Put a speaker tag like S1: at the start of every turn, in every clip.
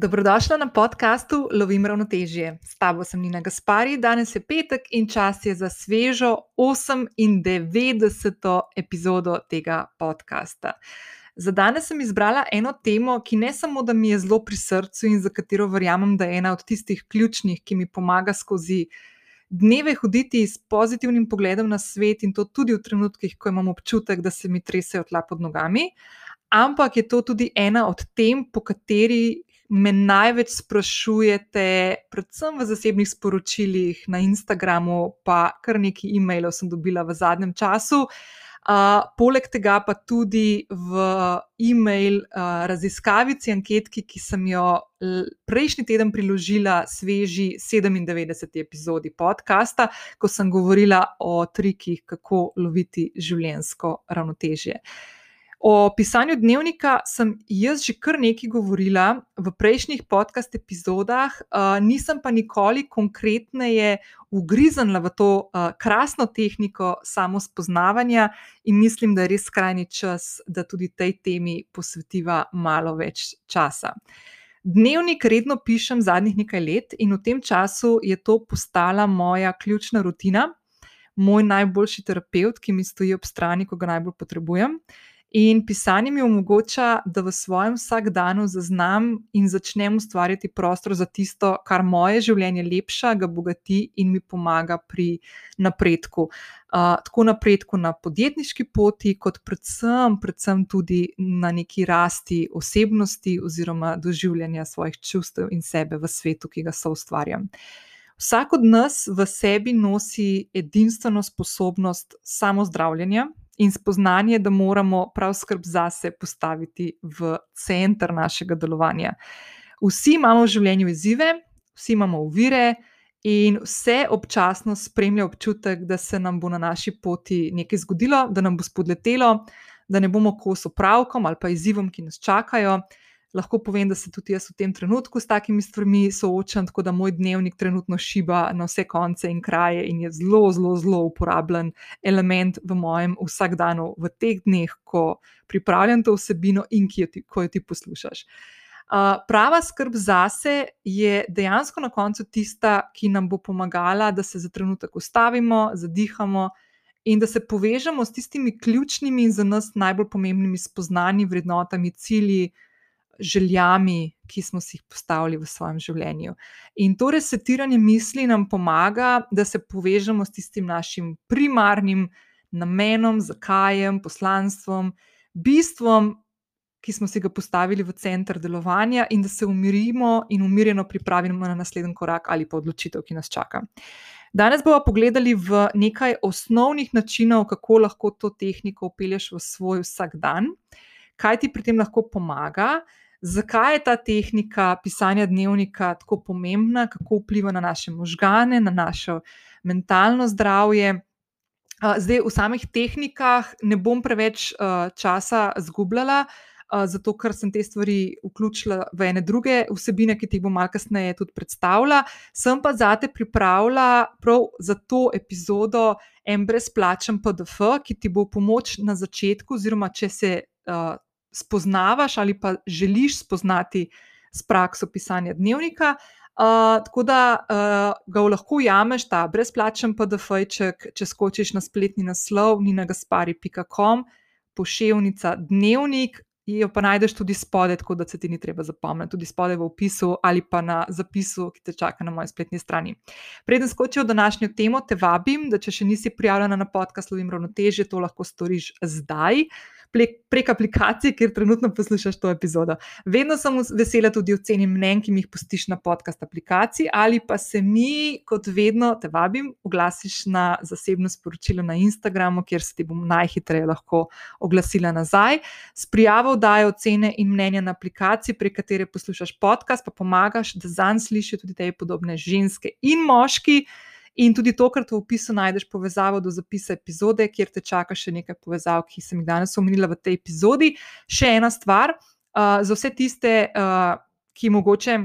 S1: Dobrodošla na podkastu Lovim ravnotežje. S tabo sem Nina Gaspari, danes je petek in čas je za svežo 98. epizodo tega podcasta. Za danes sem izbrala eno temo, ki ne samo, da mi je zelo pri srcu in za katero verjamem, da je ena od tistih ključnih, ki mi pomaga skozi dneve hoditi s pozitivnim pogledom na svet in to tudi v trenutkih, ko imam občutek, da se mi tresejo tla pod nogami. Ampak je to tudi ena od tem, po kateri me največ sprašujete, predvsem v zasebnih sporočilih na Instagramu, pa kar nekaj e-mailov sem dobila v zadnjem času. Uh, poleg tega pa tudi v e-mail uh, raziskavici, anketki, ki sem jo prejšnji teden priložila sveži 97. epizodi podcasta, ko sem govorila o trikih, kako loviti življensko ravnotežje. Uh, O pisanju dnevnika sem jaz že kar nekaj govorila v prejšnjih podcast epizodah, uh, nisem pa nikoli konkretneje ugriznila v to uh, krasno tehniko samo spoznavanja in mislim, da je res skrajni čas, da tudi tej temi posvetiva malo več časa. Dnevnik redno pišem zadnjih nekaj let in v tem času je to postala moja ključna rutina, moj najboljši terapeut, ki mi stoji ob strani, ko ga najbolj potrebujem. In pisanje mi omogoča, da v svojem vsakdanu zaznam in začnem ustvarjati prostor za tisto, kar moje življenje lepša, ga bogati in mi pomaga pri napredku. Uh, tako napredku na podjetniški poti, kot predvsem, predvsem tudi na neki rasti osebnosti oziroma doživljanja svojih čustev in sebe v svetu, ki ga so ustvarjam. Vsak od nas v sebi nosi edinstveno sposobnost samozdravljanja, in spoznanje, da moramo prav skrb zase postaviti v center našega delovanja. Vsi imamo v življenju izzive, vsi imamo uvire. In vse občasno spremlja občutek, da se nam bo na naši poti nekaj zgodilo, da nam bo spodletelo, da ne bomo kos opravkom ali pa izzivom, ki nas čakajo lahko povem, da se tudi jaz v tem trenutku s takimi stvarmi soočam, tako da moj dnevnik trenutno šiba na vse konce in kraje in je zelo, zelo, zelo uporabljen element v mojem vsakdanu, v teh dneh, ko pripravljam to vsebino in jo ti, ko jo ti poslušaš. Uh, prava skrb zase je dejansko na koncu tista, ki nam bo pomagala, da se za trenutek ustavimo, zadihamo in da se povežemo s tistimi ključnimi in za nas najbolj pomembnimi spoznanji, vrednotami, cilji, željami, ki smo si jih postavili v svojem življenju. In to resetiranje misli nam pomaga, da se povežemo s tistim našim primarnim namenom, zakajem, poslanstvom, bistvom, ki smo si ga postavili v center delovanja, in da se umirimo in umirjeno pripravimo na naslednji korak ali pa odločitev, ki nas čaka. Danes bomo pogledali v nekaj osnovnih načinov, kako lahko to tehniko upelješ v svoj vsakdan, kaj ti pri tem lahko pomaga, zakaj je ta tehnika pisanja dnevnika tako pomembna, kako vpliva na naše možgane, na naše mentalno zdravje. Zdaj, v samih tehnikah ne bom preveč časa zgubljala, zato ker sem te stvari vključila v ene druge vsebine, ki ti jih bom malo kasneje tudi predstavila. Sem pa zate pripravila prav za to epizodo en brezplačen PDF, ki ti bo pomoč na začetku, oziroma če se spoznavaš ali pa želiš spoznati s prakso pisanja dnevnika. Uh, tako da uh, ga lahko ujameš, ta brezplačen PDF-ček, če skočiš na spletni naslov ninagaspari.com, pošiljka dnevnik, jo pa najdeš tudi spodaj, tako da se ti ni treba zapomniti, tudi spodaj v opisu ali pa na zapisu, ki te čaka na moji spletni strani. Preden skočijo v današnjo temo, te vabim, da če še nisi prijavljena na podcast Lovim Ravnotežje, to lahko storiš zdaj. Uh, prek aplikacije, kjer trenutno poslušaš to epizodo. Vedno sem vesela tudi oceni mnen, ki mi jih pustiš na podcast aplikaciji, ali pa se mi, kot vedno, te vabim, oglasiš na zasebno sporočilo na Instagramu, kjer se ti bom najhitreje lahko oglasila nazaj. S prijavo dajo ocene in mnenja na aplikaciji, prek katere poslušaš podcast, pa pomagaš, da zanj slišijo tudi te podobne ženske in moški. In tudi tokrat v opisu najdeš povezavo do zapisa epizode, kjer te čaka še nekaj povezav, ki sem jih danes omenila v tej epizodi. Še ena stvar, uh, za vse tiste, uh, ki mogoče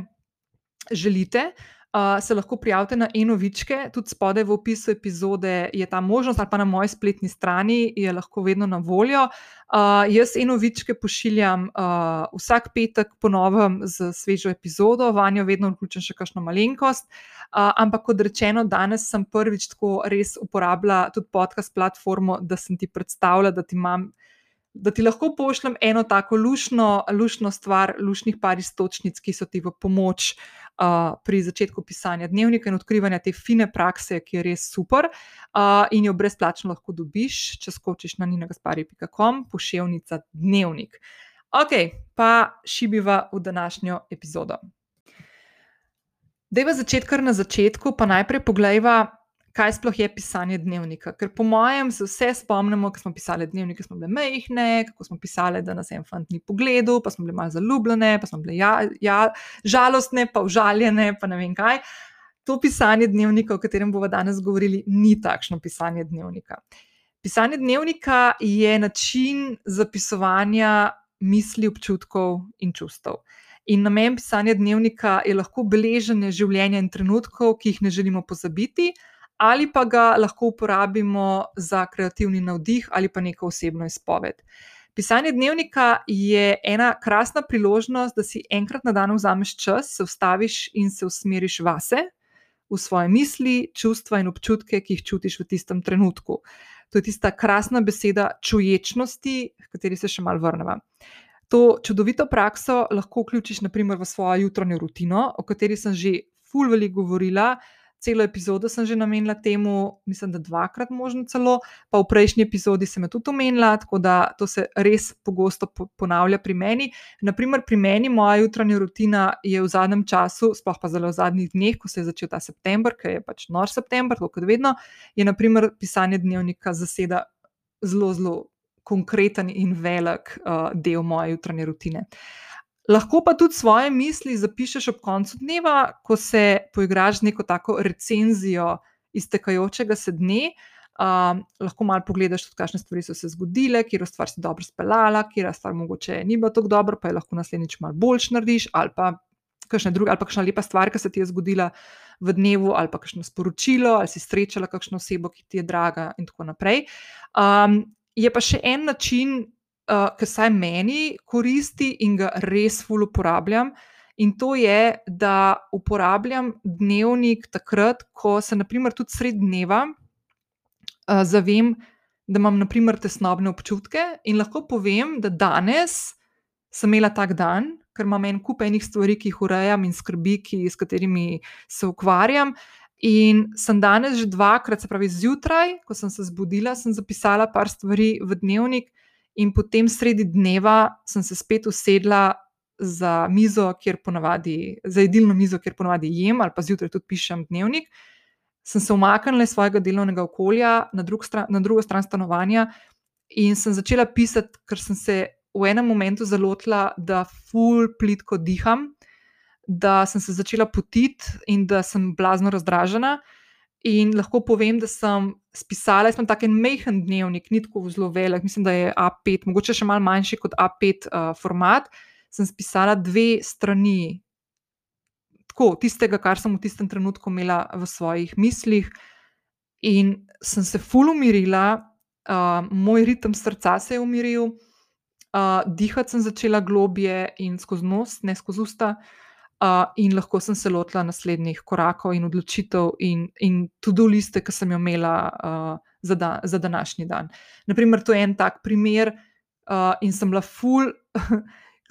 S1: želite. uh, se lahko prijavite na enovičke, tudi spodaj v opisu epizode je ta možnost, ali pa na moji spletni strani je lahko vedno na voljo. Uh, jaz enovičke pošiljam uh, vsak petek ponovem z svežo epizodo, vanjo vedno vključim še kakšno malenkost. Ampak, kot rečeno, danes sem prvič tako res uporabljala tudi podcast platformo, da sem ti predstavljala, da ti imam da ti lahko pošljem eno tako lušno, lušno stvar, lušnih par istočnic, ki so ti v pomoč uh, pri začetku pisanja dnevnika in odkrivanja te fine prakse, ki je res super uh, in jo brezplačno lahko dobiš, če skočiš na ninagaspari.com, pošiljnica dnevnik. Ok, pa šibiva v današnjo epizodo. Dejva začeti kar na začetku, pa najprej pogledajva, kaj sploh je pisanje dnevnika. Ker po mojem se vse spomnimo, ko smo pisali dnevnike, smo bile mehne, kako smo pisali, da nas en fant ni pogledal, pa smo bile malo zaljubljene, pa smo bile ja, ja, žalostne, pa užaljene, pa ne vem kaj. To pisanje dnevnika, o katerem bomo danes govorili, ni takšno pisanje dnevnika. Pisanje dnevnika je način zapisovanja misli, občutkov in čustev. In namen pisanja dnevnika je lahko beleženje življenja in trenutkov, ki jih ne želimo pozabiti, ali pa ga lahko uporabimo za kreativni navdih ali pa neko osebno izpoved. Pisanje dnevnika je ena krasna priložnost, da si enkrat na dan vzameš čas, se ustaviš in se usmeriš vase, v svoje misli, čustva in občutke, ki jih čutiš v tistem trenutku. To je tista krasna beseda čuječnosti, v kateri se še malo vrnemo. To čudovito prakso lahko vključiš naprimer v svojo jutranjo rutino, o kateri sem že ful veliko govorila celo epizodo sem že namenila temu, mislim, da dvakrat, možno celo, pa v prejšnji epizodi sem jo tudi omenila, tako da to se res pogosto ponavlja pri meni. Naprimer, pri meni moja jutranja rutina je v zadnjem času, sploh pa zelo v zadnjih dneh, ko se je začel ta september, ker je pač nor september, tako kot vedno, je naprimer pisanje dnevnika zaseda zelo, zelo konkreten in velik uh, del moje jutranje rutine. Lahko pa tudi svoje misli zapišeš ob koncu dneva, ko se poigraš z neko tako recenzijo iztekajočega se dne. Uh, lahko malo pogledaš, tudi kakšne stvari so se zgodile, kje stvar si dobro speljala, kje stvar mogoče ni bila tako dobra, pa je lahko naslednjič malo boljš narediš, ali pa kakšna druga, ali pa kakšna lepa stvar, ki se ti je zgodila v dnevu, ali pa kakšno sporočilo, ali si srečala kakšno osebo, ki ti je draga, in tako naprej. Um, je pa še en način, uh, ki saj meni koristi in ga res ful uporabljam. In to je, da uporabljam dnevnik takrat, ko se, naprimer, tudi sred dneva uh, zavem, da imam, naprimer, tesnobne občutke in lahko povem, da danes sem imela tak dan, ker imam en kup enih stvari, ki jih urejam in skrbi, ki, s katerimi se ukvarjam. In sem danes že dvakrat, se pravi zjutraj, ko sem se zbudila, sem zapisala par stvari v dnevnik, In potem sredi dneva sem se spet usedla za mizo, kjer ponavadi, za jedilno mizo, kjer ponavadi jem, ali pa zjutraj tudi pišem dnevnik. Sem se umaknila iz svojega delovnega okolja na, drug stran, na drugo stran stanovanja in sem začela pisati, ker sem se v enem momentu zalotila, da ful plitko diham, da sem se začela potiti in da sem blazno razdražena. In lahko povem, da sem spisala, jaz imam tako en mehen dnevnik, ni tako zelo velik, mislim, da je A5, mogoče še malo manjši kot A5 uh, format. Sem spisala dve strani, tako tistega, kar sem v tistem trenutku imela v svojih mislih, in sem se ful umirila, uh, moj ritem srca se je umiril, uh, dihati sem začela globje in skozi nos, ne skozi usta. Uh, uh, in lahko sem se lotila naslednjih korakov in odločitev, in, in tudi liste, ki sem jo imela uh, za, da, za današnji dan. Naprimer, to je en tak primer, uh, in sem bila full.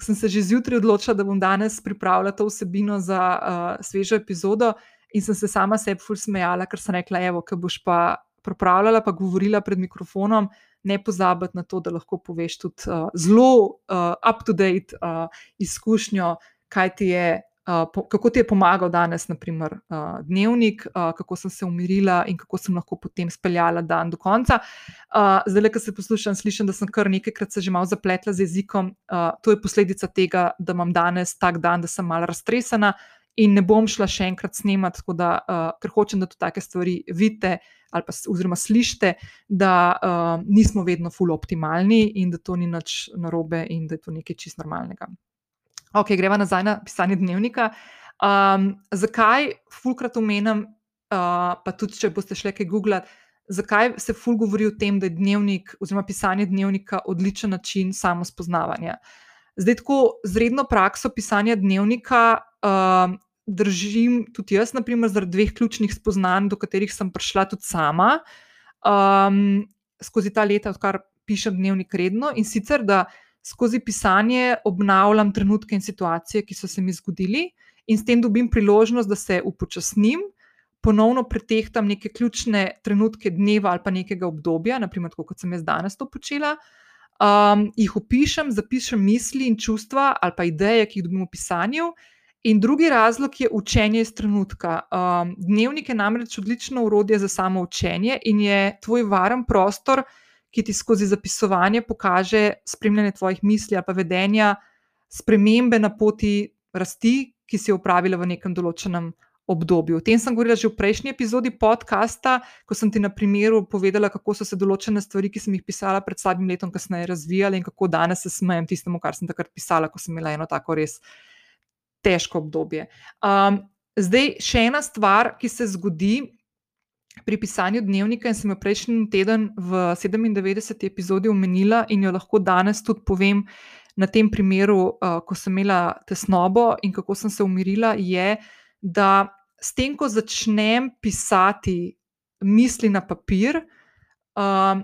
S1: Sem se že zjutraj odločila, da bom danes pripravila to vsebino za uh, svežo epizodo, in sem se sama sebi ful smejala, ker sem rekla: Evo, ki boš pa pripravljala, pa govorila pred mikrofonom, ne pozabiti na to, da lahko poveš tudi uh, zelo uh, up-to-date uh, izkušnjo, kaj ti je po, kako ti je pomagal danes, naprimer, uh, dnevnik, uh, kako sem se umirila in kako sem lahko potem speljala dan do konca. Uh, zdaj, ko se poslušam, slišim, da sem kar nekajkrat se že malo zapletla z jezikom. Uh, to je posledica tega, da imam danes tak dan, da sem malo raztresena in ne bom šla še enkrat snemati, da, uh, ker hočem, da to take stvari vidite ali pa oziroma slišite, da uh, nismo vedno full optimalni in da to ni nič narobe in da je to nekaj čist normalnega. Ok, greva nazaj na pisanje dnevnika. Um, zakaj fulkrat omenjam, uh, pa tudi če boste šli kaj googlati, zakaj se ful govori o tem, da je dnevnik oziroma pisanje dnevnika odličen način samospoznavanja. Zdaj, tako z redno prakso pisanja dnevnika uh, držim tudi jaz, naprimer, zaradi dveh ključnih spoznanj, do katerih sem prišla tudi sama um, skozi ta leta, odkar pišem dnevnik redno in sicer, da skozi pisanje obnavljam trenutke in situacije, ki so se mi zgodili, in s tem dobim priložnost, da se upočasnim, ponovno pretehtam neke ključne trenutke dneva ali pa nekega obdobja, naprimer, kot sem jaz danes to počela. Um, jih opišem, zapišem misli in čustva ali pa ideje, ki jih dobim v pisanju. In drugi razlog je učenje iz trenutka. Um, dnevnik je namreč odlično urodje za samo učenje in je tvoj varen prostor, ki ti skozi zapisovanje pokaže spremljanje tvojih misli ali pa vedenja, spremembe na poti rasti, ki si jo upravila v nekem določenem obdobju. O tem sem govorila že v prejšnji epizodi podcasta, ko sem ti na primeru povedala, kako so se določene stvari, ki sem jih pisala pred slabim letom, kasneje razvijale in kako danes se smejem tistemu, kar sem takrat pisala, ko sem imela eno tako res težko obdobje. Um, zdaj, še ena stvar, ki se zgodi. Pri pisanju dnevnika, in sem jo prejšnji teden v 97. epizodi omenila, in jo lahko danes tudi povem, na tem primeru, uh, ko sem imela tesnobo in kako sem se umirila, je, da s tem, ko začnem pisati misli na papir, uh,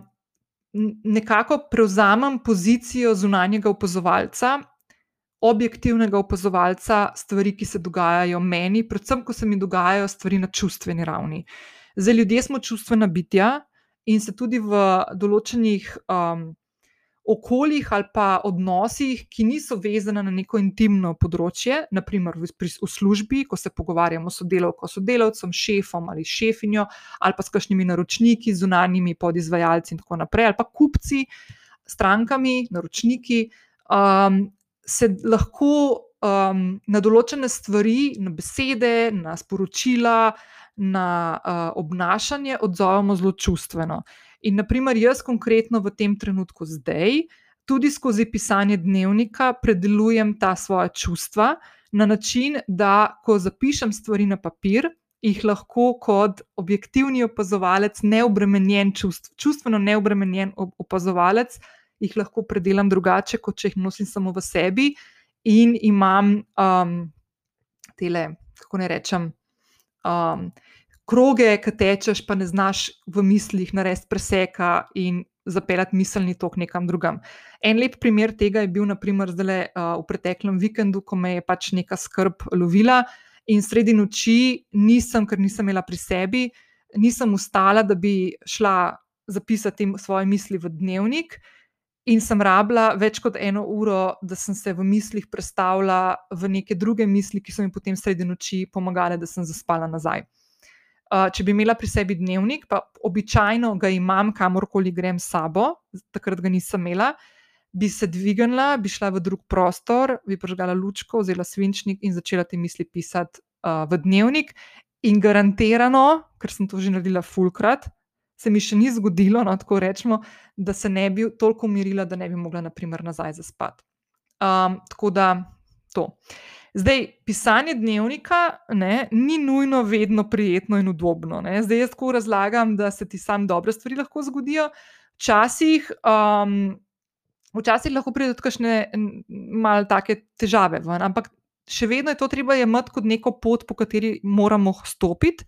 S1: nekako prevzamem pozicijo zunanjega opazovalca, objektivnega opazovalca stvari, ki se dogajajo meni, predvsem, ko se mi dogajajo stvari na čustveni ravni. Za ljudje smo čustvena bitja in se tudi v določenih um, okoljih ali pa odnosih, ki niso vezane na neko intimno področje, naprimer v, v službi, ko se pogovarjamo s sodelavko, sodelavcem, šefom ali šefinjo, ali pa s kakšnimi naročniki, zunanjimi podizvajalci in tako naprej, ali pa kupci, strankami, naročniki, um, se lahko um, na določene stvari, na besede, na sporočila, na uh, obnašanje odzovemo zelo čustveno. In, naprimer, jaz konkretno v tem trenutku zdaj, tudi skozi pisanje dnevnika, predelujem ta svoja čustva na način, da ko zapišem stvari na papir, jih lahko kot objektivni opazovalec, neobremenjen čustv, čustveno neobremenjen opazovalec, jih lahko predelam drugače, kot če jih nosim samo v sebi in imam um, tele, kako ne rečem. Um, kroge, ki tečeš, pa ne znaš v mislih narediti preseka in zapeljati miselni tok nekam drugam. En lep primer tega je bil, naprimer, zdaj uh, v preteklem vikendu, ko me je pač neka skrb lovila in sredi noči nisem, ker nisem imela pri sebi, nisem ustala, da bi šla zapisati svoje misli v dnevnik. In sem rabila več kot eno uro, da sem se v mislih predstavila v neke druge misli, ki so mi potem sredi noči pomagale, da sem zaspala nazaj. Uh, če bi imela pri sebi dnevnik, pa običajno ga imam, kamorkoli grem s sabo, takrat ga nisem imela, bi se dvignila, bi šla v drug prostor, bi požgala lučko, vzela svinčnik in začela te misli pisati uh, v dnevnik. In garantirano, ker sem to že naredila fulkrat, se mi še ni zgodilo, no, tako rečemo, da se ne bi toliko umirila, da ne bi mogla, naprimer, nazaj zaspati. Um, tako da to. Zdaj, pisanje dnevnika ne, ni nujno vedno prijetno in udobno. Ne. Zdaj, jaz tako razlagam, da se ti sam dobre stvari lahko zgodijo. Včasih, um, včasih lahko pride tudi kakšne malo take težave, ven, ampak še vedno je to treba imeti kot neko pot, po kateri moramo stopiti.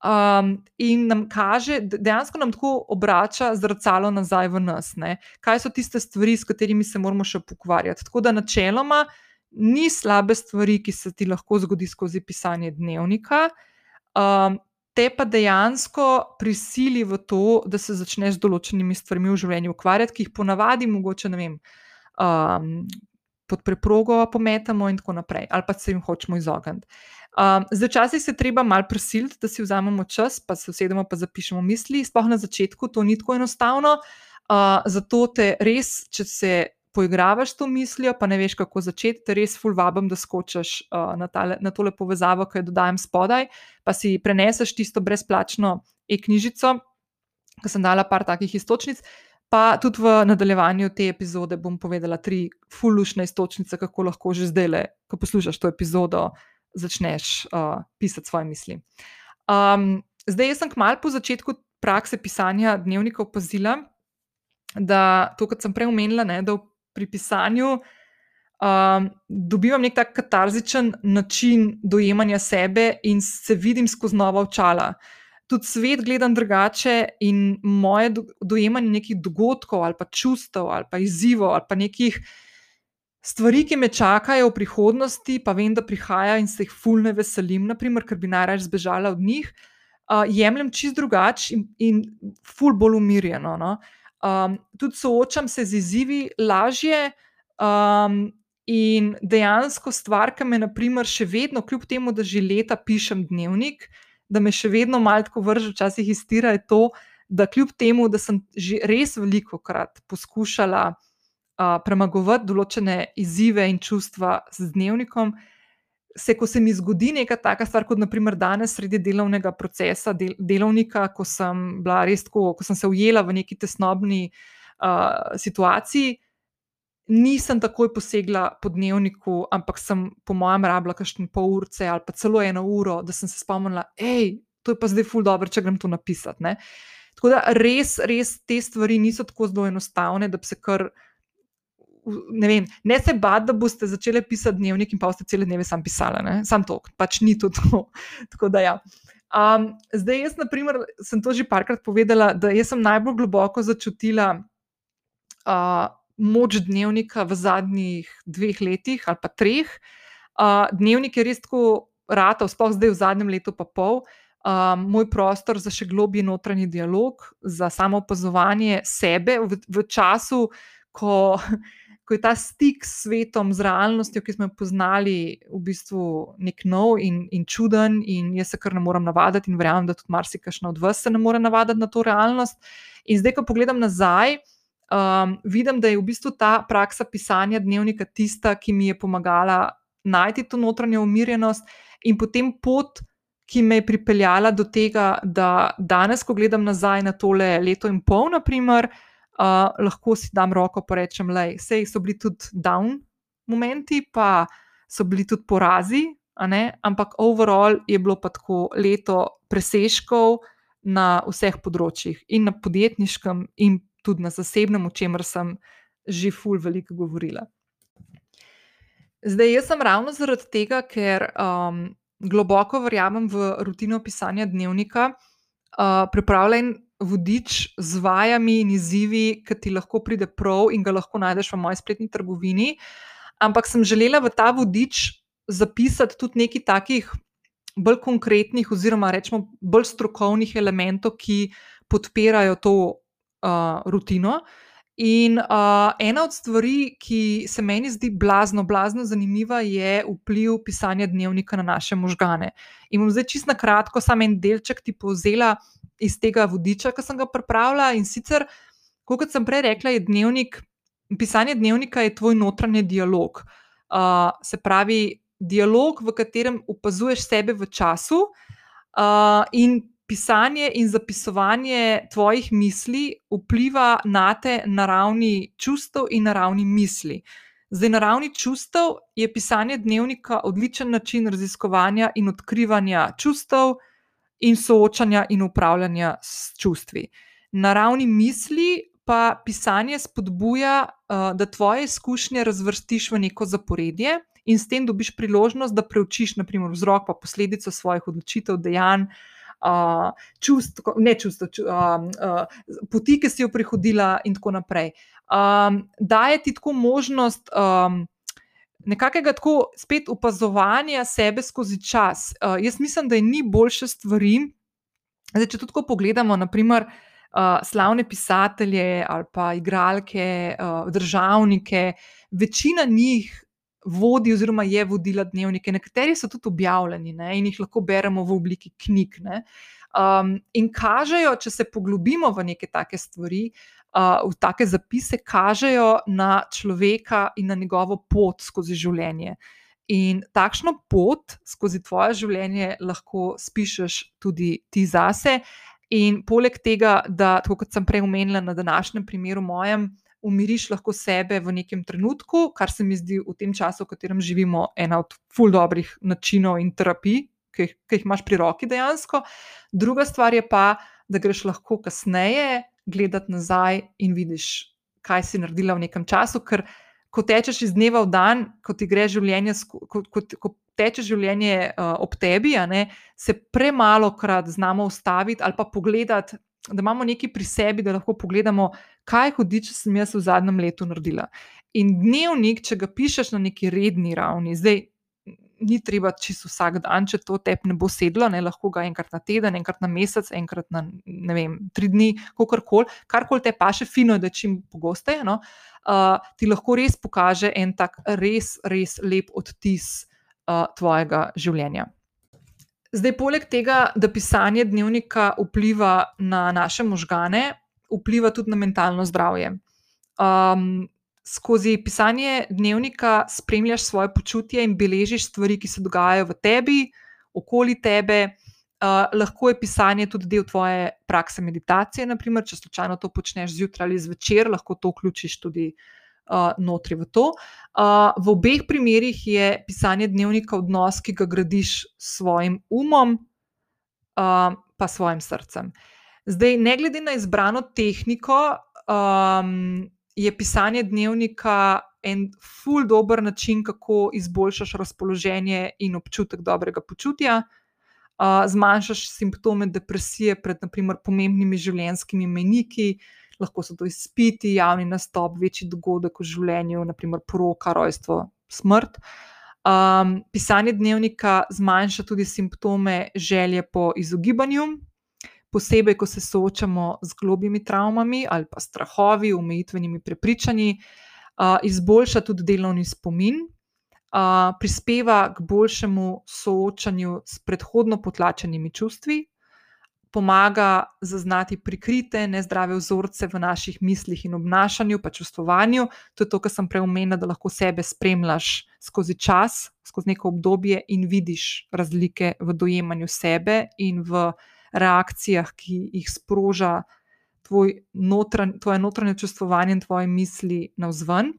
S1: Um, in nam kaže, dejansko nam tako obrača zrcalo nazaj v nas, ne? kaj so tiste stvari, s katerimi se moramo še pokvarjati. Tako da, načeloma, ni slabe stvari, ki se ti lahko zgodi skozi pisanje dnevnika, um, te pa dejansko prisili v to, da se začneš z določenimi stvarmi v življenju ukvarjati, ki jih ponavadi, mogoče ne vem. Um, Pod preprogo pometamo, in tako naprej, ali pa se jim hočemo izogniti. Um, zdaj, včasih se treba malo prisiliti, da si vzamemo čas, pa se usedemo, pa zapišemo misli. Sploh na začetku to ni tako enostavno. Uh, zato te res, če se poigravaš to mislijo, pa ne veš, kako začeti, te res ful vabim, da skočiš uh, na, tale, na tole povezavo, ki jo dodajam spodaj, pa si preneseš tisto brezplačno e-knjižico, ki sem dala par takih istočnic. Pa tudi v nadaljevanju te epizode bom povedala tri fulušne istočnice, kako lahko že zdaj, ko poslušaš to epizodo, začneš uh, pisati svoje misli. Um, zdaj, jaz sem kmalu po začetku prakse pisanja dnevnika opazila, da to, kar sem prej omenila, ne, da pri pisanju um, dobivam nek tak katarzičen način dojemanja sebe in se vidim skozi nova očala. Tudi svet gledam drugače, in moje dojemanje nekih dogodkov, ali pa čustev, ali pa izzivov, ali pa nekih stvari, ki me čakajo v prihodnosti, pa vem, da prihajajo in se jih fulne veselim, naprimer, ker bi najraje zbežala od njih, uh, jemljem čist drugače in, in ful bolj umirjeno. No? Um, tudi soočam se z izzivi lažje. Um, in dejansko stvar, ki me, naprimer, še vedno, kljub temu, da že leta pišem dnevnik, da me še vedno malo tako vrže, včasih iztira, je to, da kljub temu, da sem že res veliko krat poskušala uh, premagovati določene izzive in čustva z dnevnikom, se, ko se mi zgodi neka taka stvar, kot naprimer danes, sredi delovnega procesa, del, delovnika, ko sem bila res tako, ko sem se ujela v neki tesnobni uh, situaciji. Nisem takoj posegla po dnevniku, ampak sem, po mojem, rabila kakšne pol ure ali pa celo eno uro, da sem se spomnila, hej, to je pa zdaj ful dobro, če grem to napisati. Ne? Tako da res, res te stvari niso tako zelo enostavne, da bi se kar ne, vem, ne se bati, da boste začeli pisati dnevnik in pa ste cele dneve sam pisali. Sam to, pač ni to. to. Tako da ja. Um, zdaj, jaz, na primer, sem to že parkrat povedala, da sem najbolj globoko začutila uh, moč dnevnika v zadnjih dveh letih ali pa treh. Uh, dnevnik je res tako rata, sploh zdaj v zadnjem letu, pa pol. Um, moj prostor za še globji notranji dialog, za samo opazovanje sebe v, v času, ko ko je ta stik s svetom, z realnostjo, ki smo jo poznali, v bistvu nek nov in, in čuden, in jaz se kar ne morem navaditi, in verjamem, da tudi marsikajšno od vas se ne more navaditi na to realnost. In zdaj, ko pogledam nazaj, um, vidim, da je v bistvu ta praksa pisanja dnevnika tista, ki mi je pomagala najti to notranjo umirjenost in potem pot. Ki me je pripeljala do tega, da danes, ko gledam nazaj na tole leto in pol, naprimer, uh, uh, lahko si dam roko in rečem, da so bili tudi down momenti, pa so bili tudi porazi, ampak overall je bilo pa tako leto presežkov na vseh področjih, in na podjetniškem, in tudi na zasebnem, o čemer sem že ful veliko govorila. Zdaj, jaz sem ravno zaradi tega, ker um, globoko verjamem v rutino pisanja dnevnika, uh, pripravljen vodič z vajami in izzivi, ki ti lahko pride prav in ga lahko najdeš v moji spletni trgovini. Ampak sem želela v ta vodič zapisati tudi nekaj takih bolj konkretnih, oziroma rečemo bolj strokovnih elementov, ki podpirajo to uh, rutino. In uh, ena od stvari, ki se meni zdi blazno, blazno zanimiva, je vpliv pisanja dnevnika na naše možgane. In bom zdaj čisto na kratko, samo en delček ti povzela iz tega vodiča, ki sem ga pripravila. In sicer, kot sem prej rekla, je dnevnik, pisanje dnevnika je tvoj notranji dialog. Uh, se pravi, dialog, v katerem opazuješ sebe v času, uh, in pisanje in zapisovanje tvojih misli vpliva na te na ravni čustev in na ravni misli. Zdaj, na ravni čustev je pisanje dnevnika odličen način raziskovanja in odkrivanja čustev, in soočanja in upravljanja s čustvi. Na ravni misli pa pisanje spodbuja, uh, da tvoje izkušnje razvrstiš v neko zaporedje in s tem dobiš priložnost, da preučiš, naprimer, vzrok in posledico svojih odločitev, dejanj. Uh, čust, ne čustva, ču, uh, uh, poti, ki si jo prihodila, in tako naprej. Um, daje ti tako možnost um, nekakega tako spet opazovanja sebe skozi čas. Uh, jaz mislim, da je ni boljše stvari. Zdaj, če tudi pogledamo, naprimer, uh, slavne pisatelje ali pa igralke, uh, državnike, večina njih vodi oziroma je vodila dnevnike, nekateri so tudi objavljeni ne, in jih lahko beremo v obliki knjig. Um, in kažejo, če se poglobimo v neke take stvari, uh, v take zapise kažejo na človeka in na njegovo pot skozi življenje. In takšno pot skozi tvoje življenje lahko spišeš tudi ti zase. In poleg tega, da, kot sem prej omenila na današnjem primeru mojem, umiriš lahko sebe v nekem trenutku, kar se mi zdi v tem času, v katerem živimo, ena od ful dobrih načinov in terapij, ki jih, ki jih imaš pri roki dejansko. Druga stvar je pa, da greš lahko kasneje gledati nazaj in vidiš, kaj si naredila v nekem času, ker ko tečeš iz dneva v dan, ko ti gre življenje, ko, ko, ko teče življenje uh, ob tebi, ne, se premalo krat znamo ustaviti ali pa pogledati. Da imamo nekaj pri sebi, da lahko pogledamo, kaj hudiče sem jaz v zadnjem letu naredila. In dnevnik, če ga pišeš na neki redni ravni, zdaj ni treba čisto vsak dan, če to tebi ne bo sedlo, ne lahko ga enkrat na teden, enkrat na mesec, enkrat na ne vem, tri dni, kakorkoli, karkoli te pa še fino, da čim pogosteje, no, uh, ti lahko res pokaže en tak res, res lep odtis uh, tvojega življenja. Zdaj, poleg tega, da pisanje dnevnika vpliva na naše možgane, vpliva tudi na mentalno zdravje. Um, skozi pisanje dnevnika spremljaš svoje počutje in beležiš stvari, ki se dogajajo v tebi, okoli tebe. Uh, lahko je pisanje tudi del tvoje prakse meditacije, naprimer, če slučajno to počneš zjutraj ali zvečer, lahko to vključiš tudi uh, notri v to. Uh, v obeh primerih je pisanje dnevnika odnos, ki ga gradiš s svojim umom, uh, pa svojim srcem. Zdaj, ne glede na izbrano tehniko, um, je pisanje dnevnika en ful dober način, kako izboljšaš razpoloženje in občutek dobrega počutja. Uh, zmanjšaš simptome depresije pred naprimer, pomembnimi življenjskimi meniki, lahko so to izpiti, javni nastop, večji dogodek v življenju, naprimer poroka, rojstvo, smrt. Um, pisanje dnevnika zmanjša tudi simptome želje po izogibanju, posebej, ko se soočamo z globimi travmami ali pa strahovi, omejitvenimi prepričanji, uh, izboljša tudi delovni spomin, uh, prispeva k boljšemu soočanju s predhodno potlačenimi čustvi, pomaga zaznati prikrite, nezdrave vzorce v naših mislih in obnašanju, pa čustvovanju. To je to, kar sem prej omenila, da lahko sebe spremljaš skozi čas, skozi neko obdobje in vidiš razlike v dojemanju sebe in v reakcijah, ki jih sproža tvoj notranj, tvoje notranje čustvovanje in tvoje misli navzven.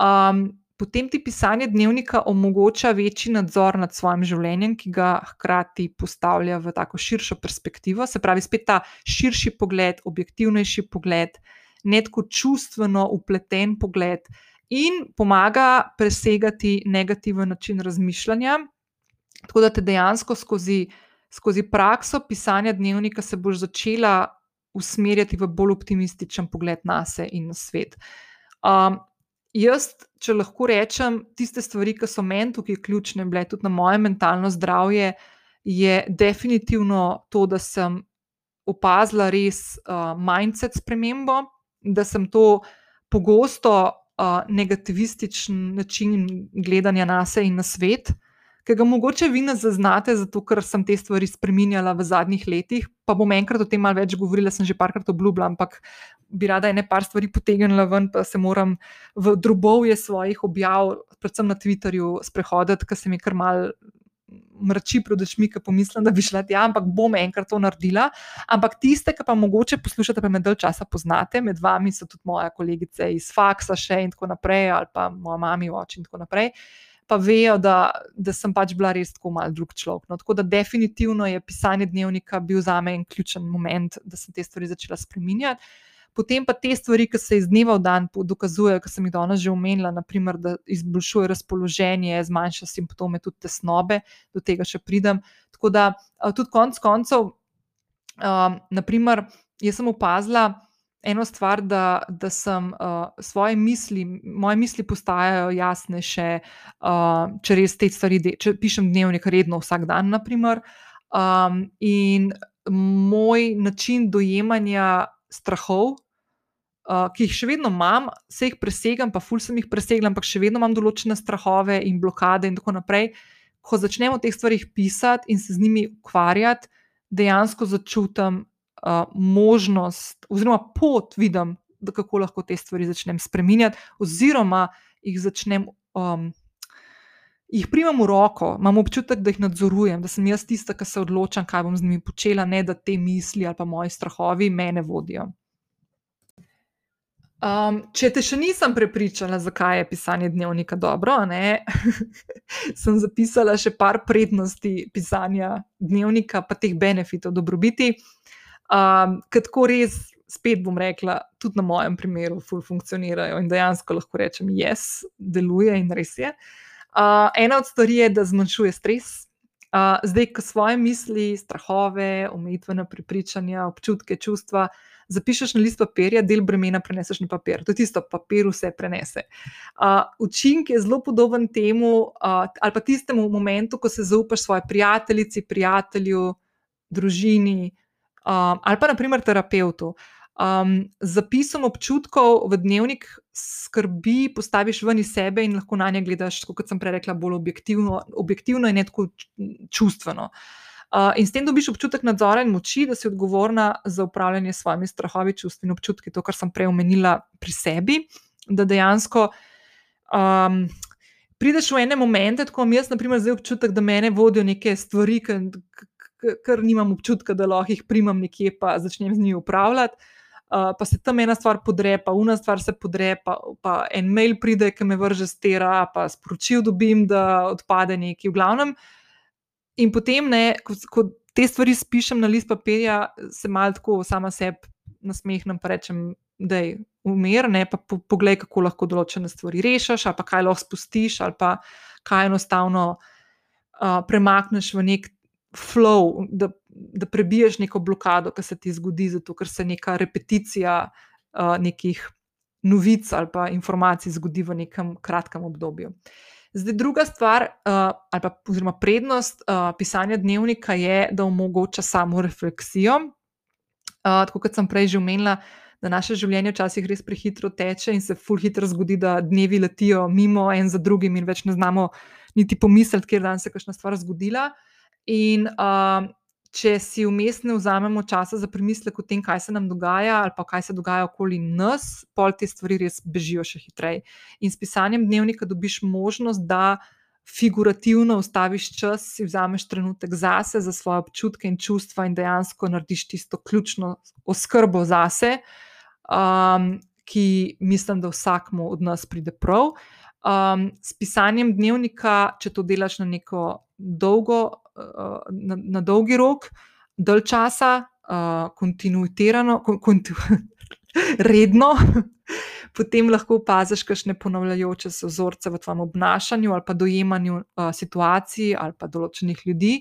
S1: Um, potem ti pisanje dnevnika omogoča večji nadzor nad svojim življenjem, ki ga hkrati postavlja v tako širšo perspektivo, se pravi, spet ta širši pogled, objektivnejši pogled, neko čustveno upleten pogled. In pomaga presegati negativen način razmišljanja, tako da te dejansko skozi skozi prakso pisanja dnevnika se boš začela usmerjati v bolj optimističen pogled na sebe in na svet. Um, jaz, če lahko rečem, tiste stvari, ki so meni tukaj ključne, bile tudi na moje mentalno zdravje, je definitivno to, da sem opazila res uh, mindset spremembo, da sem to pogosto uh, negativističen način gledanja na sebe in na svet ki ga mogoče vi ne zaznate, zato ker sem te stvari spremenjala v zadnjih letih. Pa bom enkrat o tem malo več govorila, sem že parkrat obljubila, ampak bi rada ene par stvari potegnila ven, pa se moram v drobovje svojih objav, predvsem na Twitterju, sprehoditi, ker se mi kar mal. Mrči pred očmi, ki pomislim, da bi šla tja, ampak bom enkrat to naredila. Ampak tiste, ki pa mogoče poslušate, pa me dalj časa poznate, med vami so tudi moja kolegica iz faksa, še in tako naprej, ali pa moja mama, oče in tako naprej. Uh, pa vejo, da, da sem pač bila res tako mal drug človek. No, tako da definitivno je pisanje dnevnika bil za me en ključen moment, da sem te stvari začela spreminjati. Potem pa te stvari, ki se iz dneva v dan dokazujejo, ki sem jih danes že omenila, naprimer, da izboljšuje razpoloženje, zmanjša simptome, tudi tesnobe, do tega še pridem. Tako da tudi konec koncev, um, naprimer, jaz sem opazila, eno stvar, da, da sem uh, svoje misli, moje misli postajajo jasnejše, uh, če res te stvari, de, če pišem dnevnik redno, vsak dan, naprimer. Um, in moj način dojemanja strahov, uh, ki jih še vedno imam, se jih presegam, pa ful sem jih presegla, ampak še vedno imam določene strahove in blokade in tako naprej. Ko začnemo o teh stvarih pisati in se z njimi ukvarjati, dejansko začutim, možnost, oziroma pot, vidim, da kako lahko te stvari začnem spremenjati, oziroma jih začnem. Um, Jih primem v roko, imam občutek, da jih nadzorujem, da sem jaz tista, ki se odločam, kaj bom z njimi počela, ne da te misli ali pa moji strahovi mene vodijo. Um, če te še nisem prepričala, zakaj je pisanje dnevnika dobro, sem zapisala še par prednosti pisanja dnevnika, pa teh benefitov, dobrobiti. Um, Kako res, spet bom rekla, tudi na mojem primeru, ful funkcionirajo in dejansko lahko rečem, jaz, deluje in res je. Uh, ena od stvari je, da zmanjšuje stres. Uh, zdaj, ko svoje misli, strahove, omejitvene prepričanja, občutke, čustva zapišeš na list papirja, del bremena preneseš na papir. To je tisto, papir vse prenese. Uh, učinek je zelo podoben temu, uh, ali pa tistemu momentu, ko se zaupaš svoji prijateljici, prijatelju, družini, uh, ali pa naprimer terapeutu. Um, zapisom občutkov v dnevnik skrbi, postaviš ven iz sebe in lahko na nje gledaš, kot sem prej rekla, bolj objektivno, objektivno in ne tako čustveno. Uh, in s tem dobiš občutek nadzora in moči, da si odgovorna za upravljanje s svojimi strahovi, čustvi in občutki, to, kar sem prej omenila pri sebi, da dejansko um, prideš v ene momente, tako imam jaz, na primer, zdaj občutek, da me vodijo neke stvari, ker nimam občutka, da lahko jih primam nekje, pa začnem z njimi upravljati. Uh, pa se tam ena stvar podre, pa ena stvar se podre, pa, pa en mail pride, ki me vrže stera, pa sporočil dobim, da odpade nekaj. V glavnem, In potem, ne, ko, ko te stvari spišem na list papirja, se malo tako sama sebi nasmehnem in rečem, da je umir, ne pa po, poglej, kako lahko določene stvari rešiš, ali pa kaj lahko spustiš, ali pa kaj enostavno uh, premakneš v nek flow, da, da prebiješ neko blokado, ki se ti zgodi, zato ker se neka repeticija uh, nekih novic ali pa informacij zgodi v nekem kratkem obdobju. Zdaj, druga stvar, uh, ali pa oziroma prednost uh, pisanja dnevnika je, da omogoča samo refleksijo. Uh, tako kot sem prej že omenila, da naše življenje včasih res prehitro teče in se ful hitro zgodi, da dnevi letijo mimo en za drugim in več ne znamo niti pomisliti, kje dan se je kakšna stvar zgodila. In uh, če si vmes ne vzamemo časa za premislek o tem, kaj se nam dogaja, ali pa kaj se dogaja okoli nas, pol te stvari res bežijo še hitreje. In s pisanjem dnevnika dobiš možnost, da figurativno ustaviš čas, si vzameš trenutek zase, za svoje občutke in čustva, in dejansko narediš tisto ključno oskrbo zase, um, ki mislim, da vsakmu od nas pride prav. Um, s pisanjem dnevnika, če to delaš na neko dolgo na, na dolgi rok, dalj časa, uh, kontinuitirano, konti, redno, potem lahko opaziš kakšne ponavljajoče se vzorce v tvojem obnašanju ali pa dojemanju uh, situacij ali pa določenih ljudi.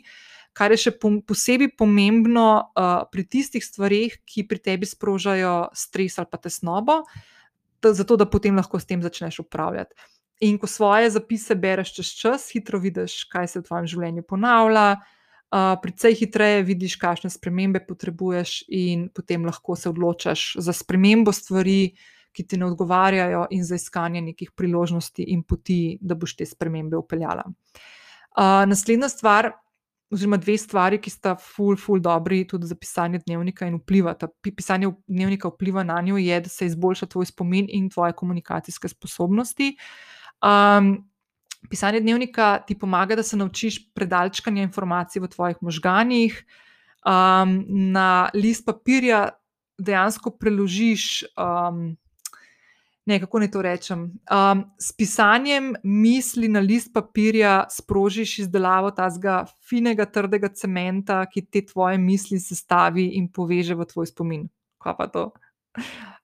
S1: Kar je še posebej pomembno uh, pri tistih stvarih, ki pri tebi sprožajo stres ali pa tesnobo, zato da potem lahko s tem začneš upravljati. In ko svoje zapise bereš čez čas, hitro vidiš, kaj se v tvojem življenju ponavlja, uh, precej hitreje vidiš, kakšne spremembe potrebuješ, in potem lahko se odločaš za spremembo stvari, ki ti ne odgovarjajo, in za iskanje nekih priložnosti in poti, da boš te spremembe upeljala. Uh, naslednja stvar, oziroma dve stvari, ki sta ful, ful dobri tudi za pisanje dnevnika in vplivata. Pisanje dnevnika vpliva na njo, je, da se izboljša tvoj spomin in tvoje komunikacijske sposobnosti. Uh, Um, pisanje dnevnika ti pomaga, da se naučiš predalčkanja informacij v tvojih možganjih. Um, na list papirja dejansko preložiš, um, ne kako naj to rečem. Um, s pisanjem misli na list papirja sprožiš izdelavo tega finega, trdega cementa, ki te tvoje misli sestavi in poveže v tvoj spomin. Kaj pa to?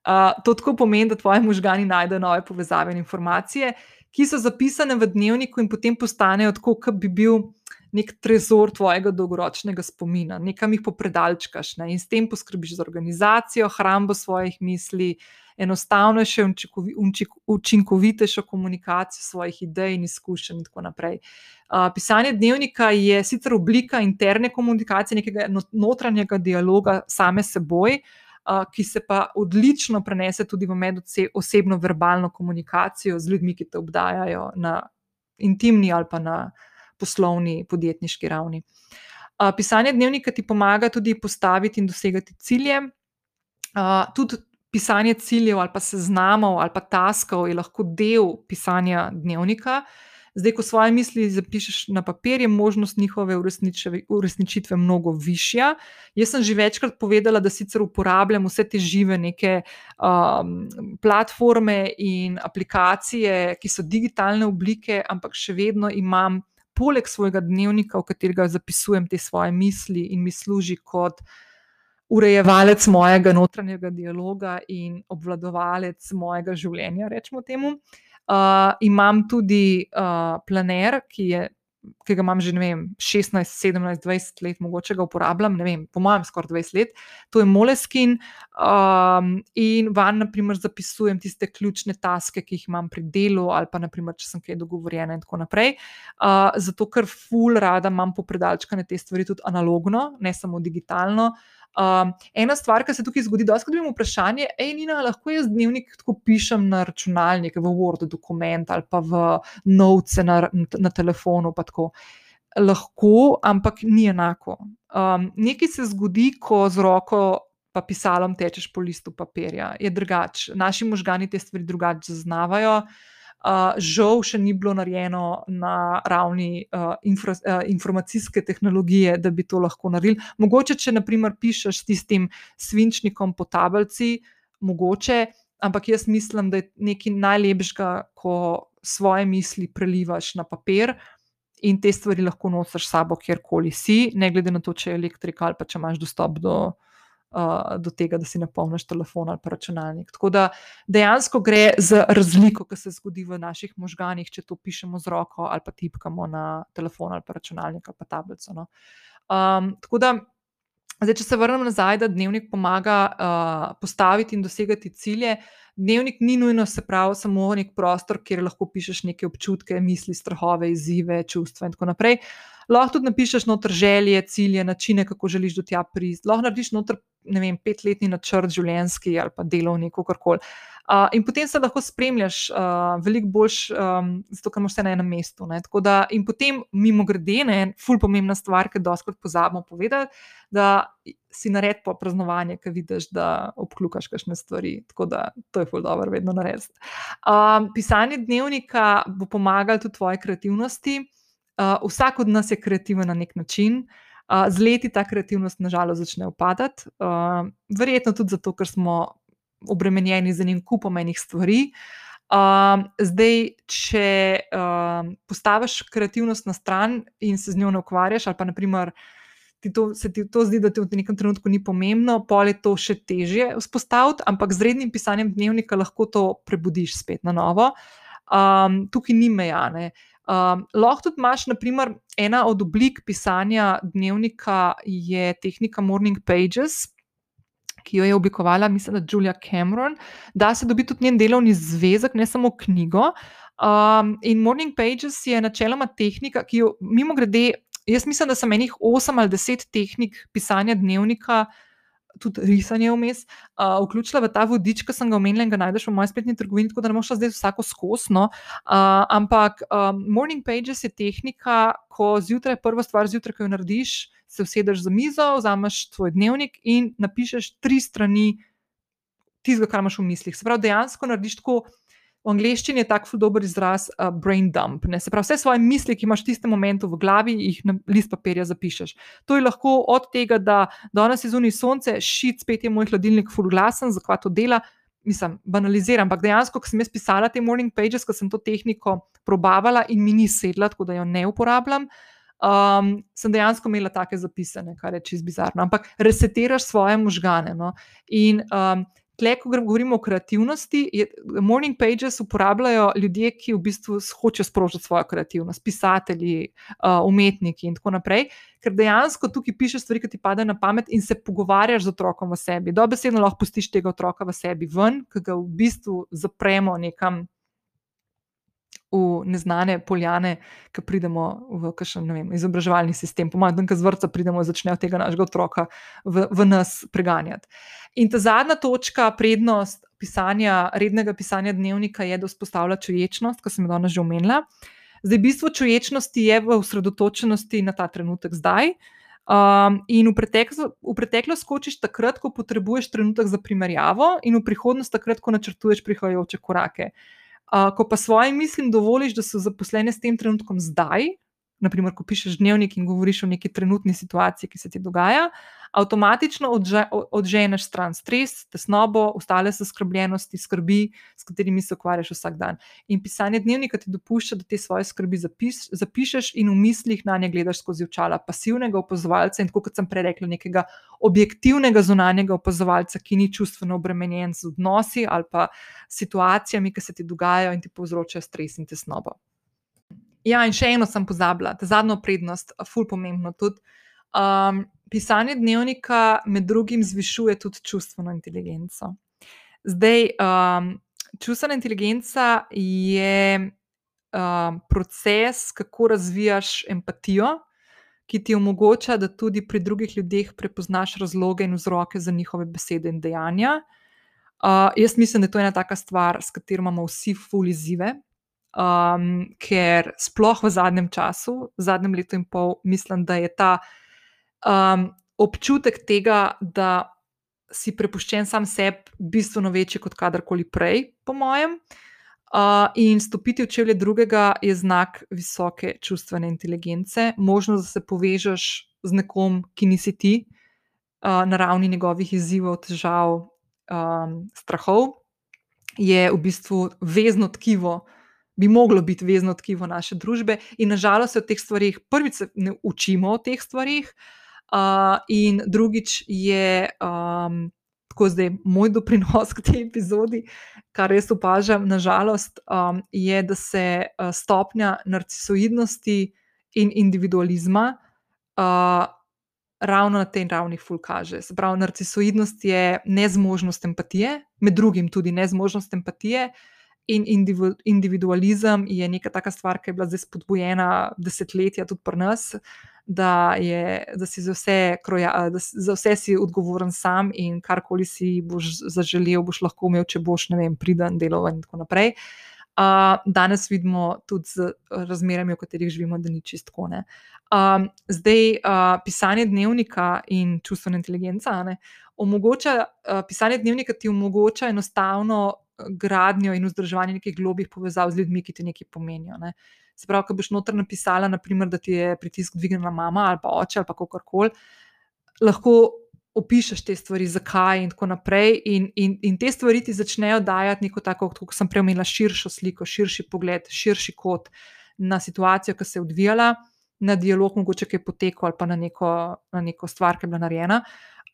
S1: Uh, to tako pomeni, da tvoji možgani najdejo nove povezave in informacije, ki so zapisane v dnevniku in potem postanejo tako, kot bi bil nek trezor tvojega dolgoročnega spomina, nekam jih popredalčkaš ne? in s tem poskrbiš za organizacijo, hrambo svojih misli, enostavnejšo in učinkovitejšo komunikacijo svojih idej in izkušenj, in tako naprej. Uh, pisanje dnevnika je sicer oblika interne komunikacije, nekega notranjega dialoga same seboj. Uh, ki se pa odlično prenese tudi v medosebno verbalno komunikacijo z ljudmi, ki te obdajajo na intimni ali pa na poslovni, podjetniški ravni. Pisanje dnevnika ti pomaga tudi postaviti in dosegati cilje. Tudi pisanje ciljev ali pa seznamov ali pa taskov je lahko del pisanja dnevnika. Zdaj, ko svoje misli zapišeš na papir, je možnost njihove uresničitve mnogo višja. Jaz sem že večkrat povedala, da sicer uporabljam vse te žive neke um, platforme in aplikacije, ki so digitalne oblike, ampak še vedno imam poleg svojega dnevnika, v katerega zapisujem te svoje misli in mi služi kot urejevalec mojega notranjega dialoga in obvladovalec mojega življenja, rečemo temu. Uh, imam tudi uh, planer, ki, je, ki ga imam že vem, 16, 17, 20 let, mogoče ga uporabljam, vem, po mojem, skoraj 20 let. To je Moleskin um, in van, naprimer, zapisujem tiste ključne taske, ki jih imam pri delu, ali pa, naprimer, če sem kaj dogovorjena in tako naprej. Uh, zato, ker ful rada imam po predalčkane te stvari tudi analogno, ne samo digitalno. Um, ena stvar, ki se tukaj zgodi, da dobim vprašanje, je, Nina, lahko jaz dnevnik tako pišem na računalnik, v Word dokument ali pa v note na, na telefonu. Lahko, ampak ni enako. Um, nekaj se zgodi, ko z roko pa pisalom tečeš po listu papirja, je drugače. Naši možgani te stvari drugače zaznavajo. Uh, žal še ni bilo narejeno na ravni uh, infra, uh, informacijske tehnologije, da bi to lahko naredili. Mogoče, če naprimer pišeš s tistim svinčnikom po tablici, mogoče, ampak jaz mislim, da je nekaj najlepšega, ko svoje misli prelivaš na papir in te stvari lahko nosiš s sabo, kjerkoli si, ne glede na to, če je elektrika ali pa če imaš dostop do uh, do tega, da si napolniš telefon ali računalnik. Tako da dejansko gre za razliko, ki se zgodi v naših možganjih, če to pišemo z roko ali pa tipkamo na telefon ali računalnik ali pa tablico. No. Um, tako da. Zdaj, če se vrnem nazaj, da dnevnik pomaga uh, postaviti in dosegati cilje. Dnevnik ni nujno, se pravi, samo nek prostor, kjer lahko pišeš neke občutke, misli, strahove, izzive, čustva in tako naprej. Lahko tudi napišeš noter želje, cilje, načine, kako želiš do tja priti. Lahko narediš noter ne vem, petletni načrt življenjski ali pa delovni, kako koli. Uh, in potem se lahko spremljaš uh, veliko bolj, um, zato ker imaš vse na enem mestu. Da, in potem, mimo grede, ne, ful pomembna stvar, ki jo doskrat pozabimo povedati, da si nared po praznovanju, ki vidiš, da obklukaš kakšne stvari. Tako da to je ful dobro, vedno narediti. Um, pisanje dnevnika bo pomagalo tudi tvoji kreativnosti. Uh, vsak od nas je kreativen na nek način. Uh, z leti ta kreativnost, nažalost, začne upadati. Uh, verjetno tudi zato, ker smo obremenjeni z enim kupom enih stvari. Uh, zdaj, če uh, postaviš kreativnost na stran in se z njo ne ukvarjaš, ali pa naprimer, ti to, se ti to zdi, da ti v nekem trenutku ni pomembno, pol je to še težje vzpostaviti, ampak z rednim pisanjem dnevnika lahko to prebudiš spet na novo. Um, tukaj ni mejane. Uh, Um, lahko tudi imaš, naprimer, ena od oblik pisanja dnevnika je tehnika Morning Pages. Ki jo je oblikovala, mislim, da Julia Cameron, da se dobi tudi njen delovni zvezek, ne samo knjigo. Um, in Morning Pages je načeloma tehnika, ki jo, mimo grede, jaz mislim, da sem enih 8 ali 10 tehnik pisanja dnevnika uh, tudi risanje vmes, uh, vključila v ta vodič, ki sem ga omenila in ga najdeš v moji spletni trgovini, tako da ne moreš zdaj vsako skosno. Uh, ampak um, Morning Pages je tehnika, ko zjutraj, prva stvar zjutraj, ki jo narediš, se usedeš za mizo, vzameš tvoj dnevnik in napišeš tri strani tistega, kar imaš v mislih. Se pravi, dejansko narediš tako. V angleščini je tako dober izraz uh, brain dump. Ne? Se pravi, vse svoje misli, ki imaš v tistem momentu v glavi, jih na list papirja zapišeš. To je lahko od tega, da danes je zunaj sonce, šit, spet je moj hladilnik full glasen, zakaj to dela. Mislim, banaliziram, ampak dejansko, ko sem jaz pisala te morning pages, ko sem to tehniko probavala in mi ni sedla, tako da jo ne uporabljam, um, sem dejansko imela take zapisane, kar je čist bizarno. Ampak resetiraš svoje možgane. No? In um, Tle, ko govorimo o kreativnosti, je, morning pages uporabljajo ljudje, ki v bistvu hočejo sprožiti svojo kreativnost, pisatelji, uh, umetniki in tako naprej, ker dejansko tukaj pišeš stvari, ki ti padejo na pamet in se pogovarjaš z otrokom v sebi. Dobesedno lahko pustiš tega otroka v sebi ven, ki ga v bistvu zapremo nekam v neznane poljane, ki pridemo v kakšen vem, izobraževalni sistem. Pomaga, da z vrca pridemo in začnejo tega našega otroka v, v nas preganjati. In ta zadnja točka, prednost pisanja, rednega pisanja dnevnika, je, da vzpostavlja čuječnost, kot sem jo danes že omenila. Zdaj, bistvo čuječnosti je v osredotočenosti na ta trenutek zdaj. Um, in v, pretek, v preteklost skočiš takrat, ko potrebuješ trenutek za primerjavo, in v prihodnost takrat, ko načrtuješ prihajajoče korake. Uh, ko pa svojim mislim dovoliš, da so zaposlene s tem trenutkom zdaj, naprimer, ko pišeš dnevnik in govoriš o neki trenutni situaciji, ki se ti dogaja, avtomatično odže, odženeš stran stres, tesnobo, ostale zaskrbljenosti, skrbi, s katerimi se ukvarjaš vsak dan. In pisanje dnevnika ti dopušča, da te svoje skrbi zapis, zapišeš in v mislih na nje gledaš skozi očala pasivnega opazovalca in, kot sem prej rekla, nekega objektivnega zunanjega opazovalca, ki ni čustveno obremenjen z odnosi ali pa situacijami, ki se ti dogajajo in ti povzročajo stres in tesnobo. Ja, in še eno sem pozabila, ta zadnjo prednost, ful pomembno tudi. Um, pisanje dnevnika med drugim zvišuje tudi čustveno inteligenco. Zdaj, um, čustvena inteligenca je um, proces, kako razvijaš empatijo, ki ti omogoča, da tudi pri drugih ljudeh prepoznaš razloge in vzroke za njihove besede in dejanja. Uh, jaz mislim, da je to ena taka stvar, s katero imamo vsi ful izzive um, ker sploh v zadnjem času, v zadnjem letu in pol, mislim, da je ta um, občutek tega, da si prepuščen sam sebi, bistveno večji kot kadarkoli prej, po mojem. Uh, in stopiti v čevlje drugega je znak visoke čustvene inteligence, možnost, da se povežeš z nekom, ki nisi ti, uh, na ravni njegovih izzivov, težav, um, strahov, je v bistvu vezno tkivo bi moglo biti vezno tkivo naše družbe, in nažalost se o teh stvarih, prvič, ne učimo o teh stvarih, uh, in drugič je. Um, Tako zdaj moj doprinos k tej epizodi, kar jaz opažam, nažalost, um, je, da se uh, stopnja narcisoidnosti in individualizma uh, ravno na tej ravni ful kaže. Se pravi, narcisoidnost je nezmožnost empatije, med drugim tudi nezmožnost empatije, uh, In individualizem je neka taka stvar, ki je bila zdaj spodbujena desetletja tudi pri nas, da, je, da si za vse, kroja, da za vse si odgovoren sam in karkoli si boš zaželel, boš lahko imel, če boš, ne vem, priden, deloven in tako naprej. Uh, danes vidimo tudi z razmerami, v katerih živimo, da ni čistko. Um, zdaj, uh, pisanje dnevnika in čustvena inteligenca ne, omogoča, uh, pisanje dnevnika ti omogoča enostavno gradnjo in vzdrževanje nekih globih povezav z ljudmi, ki ti nekaj pomenijo. Ne. Se pravi, ko boš noter napisala, naprimer, da ti je pritisk dvignila mama ali pa oče ali kako koli, lahko opišeš te stvari, zakaj in tako naprej. In, in, in te stvari ti začnejo dajati neko tako, kot sem prej omenila, širšo sliko, širši pogled, širši kot na situacijo, ki se je odvijala, na dialog, mogoče kaj je potekel ali pa na neko, na neko stvar, ki je bila narejena.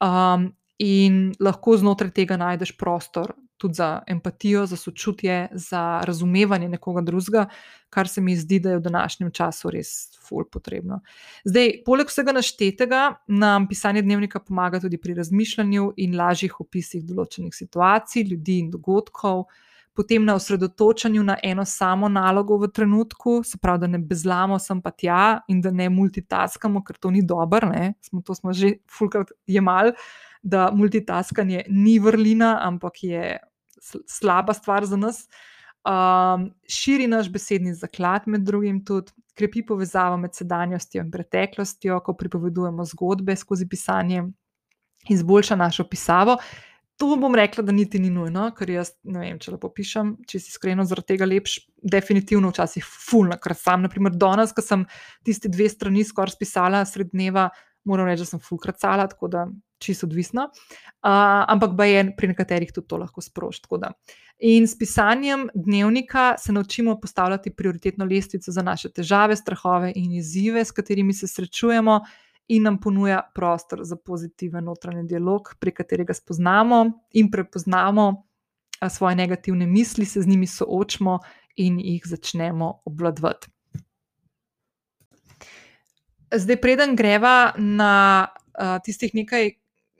S1: Um, in lahko znotraj tega najdeš prostor tudi za empatijo, za sočutje, za razumevanje nekoga drugega, kar se mi zdi, da je v današnjem času res ful potrebno. Zdaj, poleg vsega naštetega, nam pisanje dnevnika pomaga tudi pri razmišljanju in lažjih opisih določenih situacij, ljudi in dogodkov. Potem na osredotočanju na eno samo nalogo v trenutku, se pravi, da ne bezlamo sem pa tja in da ne multitaskamo, ker to ni dobro, smo to smo že fulkrat jemali, da multitaskanje ni vrlina, ampak je slaba stvar za nas. Um, širi naš besedni zaklad, med drugim tudi krepi povezavo med sedanjostjo in preteklostjo, ko pripovedujemo zgodbe skozi pisanje, izboljša našo pisavo. To bom rekla, da niti ni nujno, ker jaz ne vem, če lepo pišem, če si iskreno zaradi tega lepš, definitivno včasih fulno, ker sam, naprimer, danes, ko sem tisti dve strani skoraj spisala sred dneva, moram reči, da sem fulkrat cala, tako da čisto odvisno, uh, ampak pa je pri nekaterih tudi to lahko sproščeno. In s pisanjem dnevnika se naučimo postavljati prioritetno lestvico za naše težave, strahove in izzive, s katerimi se srečujemo, in nam ponuja prostor za pozitiven notranji dialog, pri katerega spoznamo in prepoznamo svoje negativne misli, se z njimi soočimo in jih začnemo obvladovati. Zdaj, preden greva na uh, tistih nekaj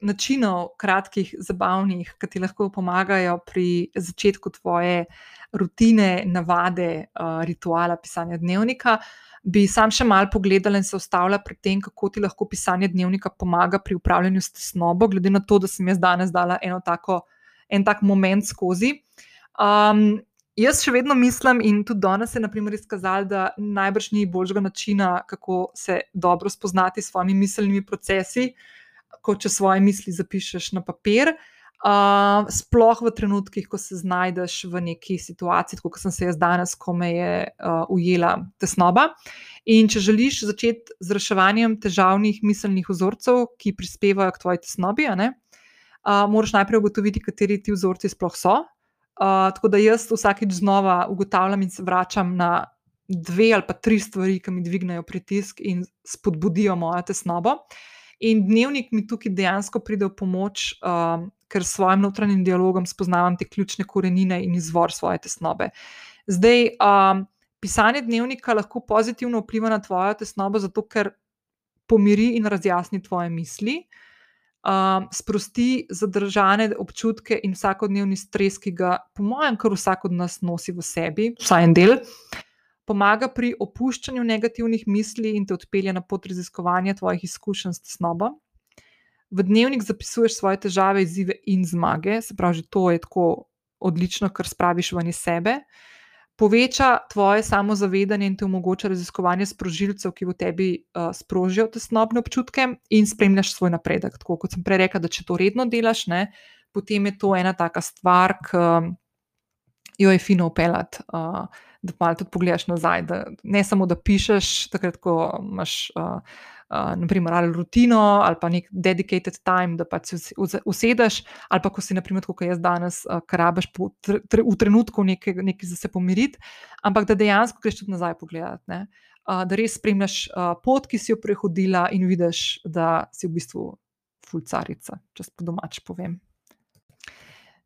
S1: načinov, kratkih, zabavnih, ki ti lahko pomagajo pri začetku tvoje rutine, navade, uh, rituala pisanja dnevnika. Bi sam še mal pogledala in se ustavila pri tem, kako ti lahko pisanje dnevnika pomaga pri upravljanju s tesnobo, glede na to, da sem jaz danes dala tako, en tak moment skozi. Um, jaz še vedno mislim, in tudi danes se je izkazalo, da najbrž ni boljšega načina, kako se dobro spoznati s svojimi miselnimi procesi, uh, kot če svoje misli zapišeš na papir. Uh, sploh v trenutkih, ko se znajdeš v neki situaciji, kot sem se jaz danes, ko me je uh, ujela tesnoba. In če želiš začeti z reševanjem težavnih miselnih vzorcev, ki prispevajo k tvoji tesnobi, ne, uh, moraš najprej ugotoviti, kateri ti vzorci sploh so. Uh, tako da jaz vsakeč znova ugotavljam in se vračam na dve ali pa tri stvari, ki mi dvignejo pritisk in spodbudijo mojo tesnobo. In dnevnik mi tukaj dejansko pride v pomoč, uh, ker s svojim notranjim dialogom spoznavam te ključne korenine in izvor svoje tesnobe. Zdaj, um, pisanje dnevnika lahko pozitivno vpliva na tvojo tesnobo, zato ker pomiri in razjasni tvoje misli, um, sprosti zadržane občutke in vsakodnevni stres, ki ga, po mojem, kar vsak od nas nosi v sebi, vsaj en del. Pomaga pri opuščanju negativnih misli in te odpelje na pot raziskovanja tvojih izkušenj s tesnobo v dnevnik zapisuješ svoje težave, izzive in zmage, se pravi, že to je tako odlično, kar spraviš ven iz sebe. Poveča tvoje samozavedanje in ti omogoča raziskovanje sprožilcev, ki v tebi uh, sprožijo tesnobne občutke, in spremljaš svoj napredek. Tako kot sem prej rekel, da če to redno delaš, ne, potem je to ena taka stvar, ki jo je fino upeljati. Uh, da malo tudi pogledaš nazaj. Da ne samo, da pišeš, takrat, ko imaš. Uh, uh, naprimer, ali rutino, ali pa nek dedicated time, da pač se usedeš, ali pa ko si, naprimer, kot jaz danes, uh, karabaš po, tre, v trenutku nekaj, nekaj za se pomiriti, ampak da dejansko greš tudi nazaj pogledati. Ne? Uh, da res spremljaš uh, pot, ki si jo prehodila, in vidiš, da si v bistvu fulcarica, če po domač povem.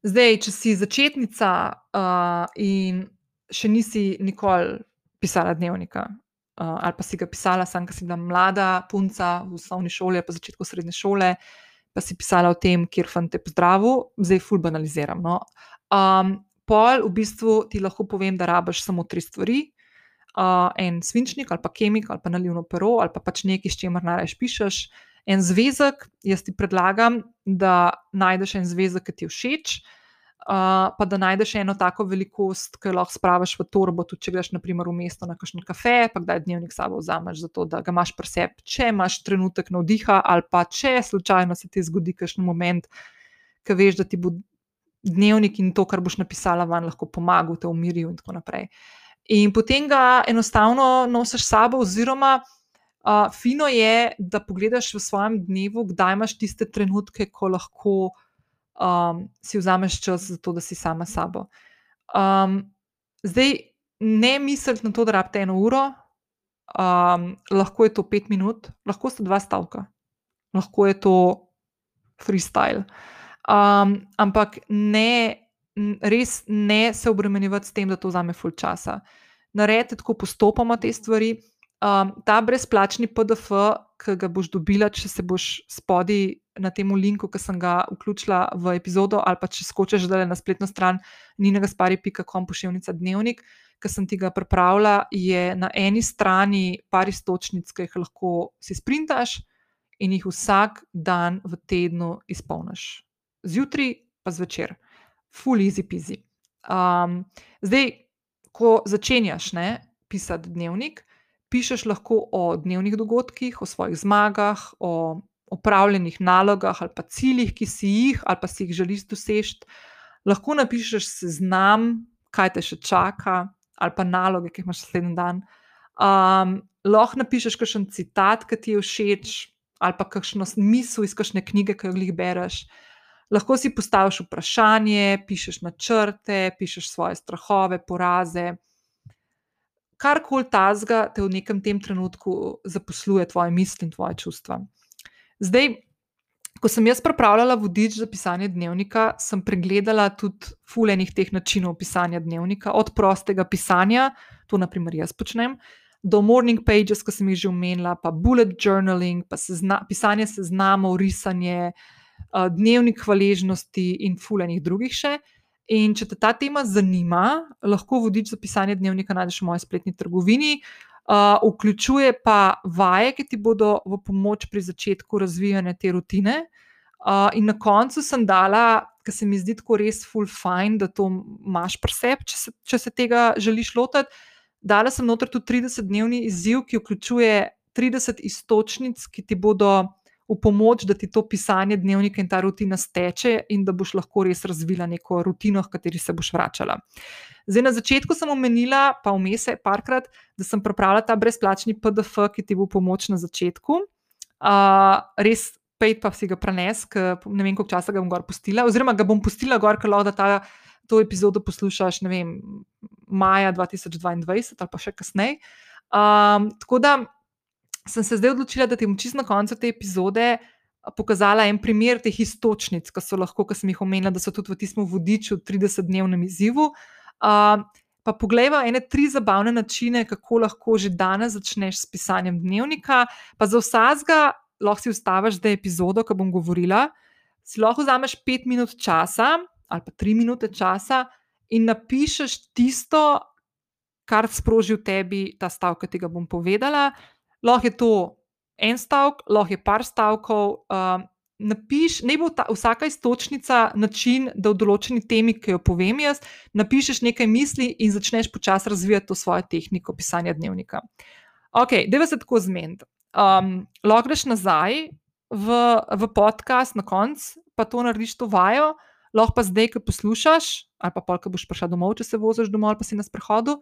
S1: Zdaj, če si začetnica uh, in še nisi nikoli pisala dnevnika, uh, ali pa si ga pisala, sam, ker si bila mlada punca v osnovni šoli, pa začetku srednje šole, pa si pisala o tem, kjer fante pozdravu, zdaj ful banaliziram. No. Um, pol v bistvu ti lahko povem, da rabiš samo tri stvari. Uh, en svinčnik, ali pa kemik, ali pa nalivno pero, ali pa pač nekaj, s čimer narediš, pišeš. En zvezek, jaz ti predlagam, da najdeš en zvezek, ki ti je všeč, uh, pa da najdeš eno tako velikost, ki jo lahko spraviš v torbo, tudi če greš, naprimer, v mesto na kakšen kafe, pa kdaj dnevnik sabo vzameš, zato da ga imaš pri sebi, če imaš trenutek navdiha, ali pa če slučajno se ti zgodi kakšen moment, ki veš, da ti bo dnevnik in to, kar boš napisala, vam lahko pomagal, te umiril in tako naprej. In potem ga enostavno nosiš sabo, oziroma. Uh, fino je, da pogledaš v svojem dnevu, kdaj imaš tiste trenutke, ko lahko uh, um, si vzameš čas za to, da si sama s sabo. Um, zdaj, ne misliti na to, da rabite eno uro, um, lahko je to pet minut, lahko sta dva stavka, lahko je to freestyle. Um, ampak ne, res ne se obremenjevati s tem, da to vzame full časa. Naredite tako postopoma te stvari. Um, ta brezplačni PDF, ki ga boš dobila, če se boš spodaj na tem linku, ki sem ga vključila v epizodo, ali pa če skočiš zdaj na spletno stran ninagaspari.com, pošiljnica dnevnik, ki sem ti ga pripravila, je na eni strani par istočnic, ki jih lahko si sprintaš in jih vsak dan v tednu izpolniš. Zjutraj pa zvečer, full easy peasy. Um, zdaj, ko začenjaš ne, pisati dnevnik, pišeš lahko o dnevnih dogodkih, o svojih zmagah, o opravljenih nalogah ali pa ciljih, ki si jih ali pa si jih želiš doseči, lahko napišeš seznam, kaj te še čaka, ali pa naloge, ki jih imaš naslednji dan. Um, lahko napišeš kakšen citat, ki ti je všeč, ali pa kakšno misel iz kakšne knjige, ki jo jih bereš. Lahko si postaviš vprašanje, pišeš načrte, pišeš svoje strahove, poraze. Karkoli tazga te v nekem tem trenutku zaposluje, tvoje misli in tvoje čustva. Zdaj, ko sem jaz pripravljala vodič za pisanje dnevnika, sem pregledala tudi fulejnih teh načinov pisanja dnevnika, od prostega pisanja, to naprimer jaz počnem, do morning pages, ki sem jih že omenila, pa bullet journaling, pa sezna, pisanje seznamov, risanje, uh, dnevnik hvaležnosti in fulejnih drugih še. In če te ta tema zanima, lahko vodič za pisanje dnevnika najdeš v moji spletni trgovini. Uh, vključuje pa vaje, ki ti bodo v pomoč pri začetku razvijanja te rutine. Uh, in na koncu sem dala, ker se mi zdi tako res full fine, da to imaš pri sebi, če, če se tega želiš lotiti. Dala sem noter tudi 30-dnevni izziv, ki vključuje 30 istočnic, ki ti bodo v pomoč, da ti to pisanje dnevnika in ta rutina steče, in da boš lahko res razvila neko rutino, v kateri se boš vračala. Zdaj, na začetku sem omenila, pa vmes je parkrat, da sem pripravila ta brezplačni PDF, ki ti bo pomoč na začetku. Uh, res, pej pa si ga prenes, ne vem, koliko časa ga bom gor postila, oziroma ga bom postila gor, ker lahko ta to epizodo poslušaš, ne vem, maja 2022 ali pa še kasneje. Um, tako da sem se zdaj odločila, da ti bom čisto na koncu te epizode pokazala en primer teh istočnic, ki so lahko, ki sem jih omenila, da so tudi v tistem vodiču 30-dnevnem izzivu. Uh, pa poglejva ene tri zabavne načine, kako lahko že danes začneš s pisanjem dnevnika. Pa za vsakega lahko si ustaviš zdaj epizodo, ki bom govorila. Si lahko vzameš pet minut časa, ali pa tri minute časa in napišeš tisto, kar sproži v tebi ta stavek, ki ga bom povedala. Lahko je to en stavek, lahko je par stavkov. Uh, napiš, ne bo ta, vsaka istočnica način, da v določeni temi, ki jo povem jaz, napišeš nekaj misli in začneš počasi razvijati to svojo tehniko pisanja dnevnika. Ok, deva se tako zmeniti. Um, lahko greš nazaj v, v podcast na koncu, pa to narediš to vajo lahko pa zdaj, ki poslušaš, ali pa pol, ki boš prišel domov, če se voziš domov ali pa si na sprehodu,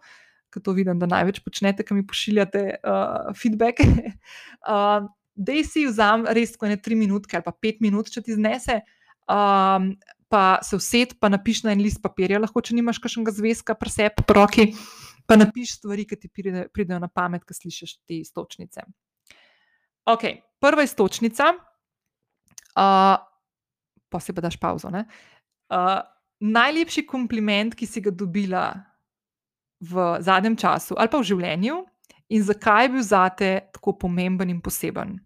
S1: ker to vidim, da največ počnete, ki mi pošiljate uh, feedback. uh, Dej si vzam res tako ne tri minutke ali pa pet minut, če ti znese. Um, Pa se used, pa napiš na en list papirja, lahko, če nimaš kakšnega zvezka, presep, roki, pa napiš stvari, ki ti pride, pridejo na pamet, ko slišiš te istočnice. Ok, prva istočnica, uh, pa si pa daš pauzo. Uh, najlepši kompliment, ki si ga dobila v zadnjem času ali pa v življenju, in zakaj je bil zate tako pomemben in poseben?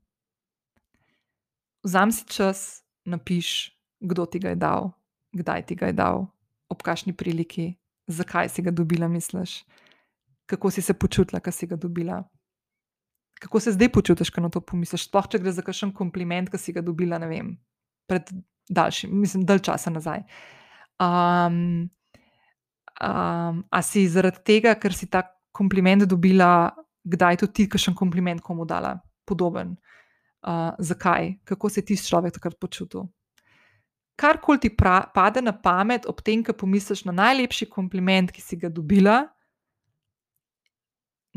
S1: Vzam si čas, napiš, kdo ti ga je dal, kdaj ti ga je dal, ob kakšni priliki, zakaj si ga dobila, misliš, kako si se počutila, ko si ga dobila. Kako se zdaj počutiš, ko na to pomisliš? Sploh, če gre za kakšen kompliment, ki si ga dobila, ne vem, pred daljši, mislim, dalj časa nazaj. Um, um, a si zaradi tega, ker si ta kompliment dobila, kdaj tudi ti, kakšen kompliment komu dala, podoben? Uh, zakaj, kako se ti človek takrat počutil? Karkoli ti pra, pade na pamet, ob tem, ko pomisliš na najlepši kompliment, ki si ga dobila,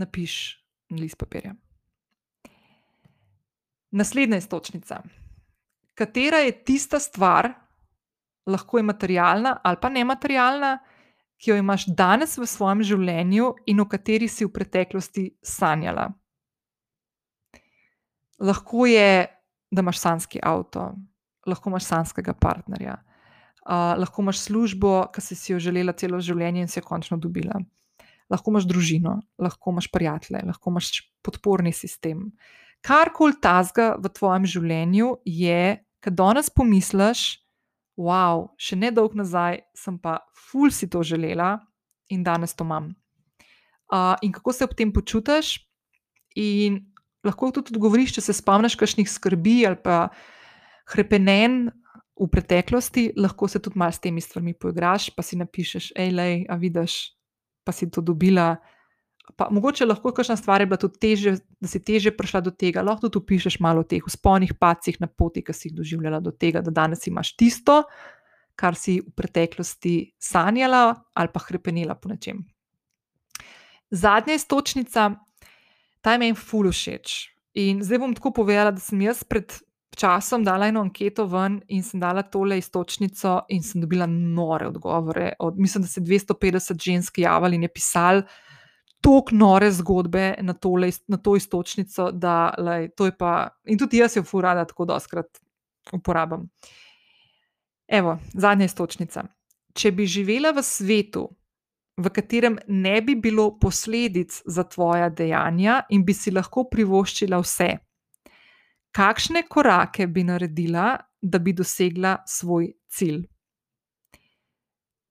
S1: napiš na list papirja. Naslednja istočnica katera je tista stvar, lahko je materialna ali pa nematerialna, ki jo imaš danes v svojem življenju in o kateri si v preteklosti sanjala. Lahko je, da imaš sanski avto, lahko imaš sanskega partnerja, uh, lahko imaš službo, ki si, si jo želela celo življenje in si jo končno dobila. Lahko imaš družino, lahko imaš prijatelje, lahko imaš podporni sistem. Karkoli tazga v tvojem življenju je ker danes pomisliš, wow, še ne dolgo nazaj sem pa ful si to želela in danes to imam. Uh, in kako se ob tem počutiš, in lahko tudi odgovoriš, če se spomniš kakšnih skrbi ali pa krepenen v preteklosti, lahko se tudi malo s temi stvarmi poigraš, pa si napišeš, hej, a vidiš, pa si to dobila. Pa, mogoče lahko kakšna stvar je bila tudi teže, da si teže prišla do tega. Lahko tudi pišeš malo o teh usponih, pacih na poti, ki si jih doživljala do tega, da danes imaš tisto, kar si v preteklosti sanjala ali pa hrepenila po nečem. Zadnja istočnica, ta je meni fulu všeč. In zdaj bom tako povedala, da sem jaz pred časom dala eno anketo ven in sem dala tole istočnico in sem dobila nore odgovore. Od, mislim, da se 250 žensk javljali in je pisali tako nore zgodbe na, tole, na to istočnico, da lej, to je pa. In tudi jaz jo furada tako doskrat uporabljam. Evo, zadnja istočnica. Če bi živela v svetu, v katerem ne bi bilo posledic za tvoja dejanja in bi si lahko privoščila vse, kakšne korake bi naredila, da bi dosegla svoj cilj?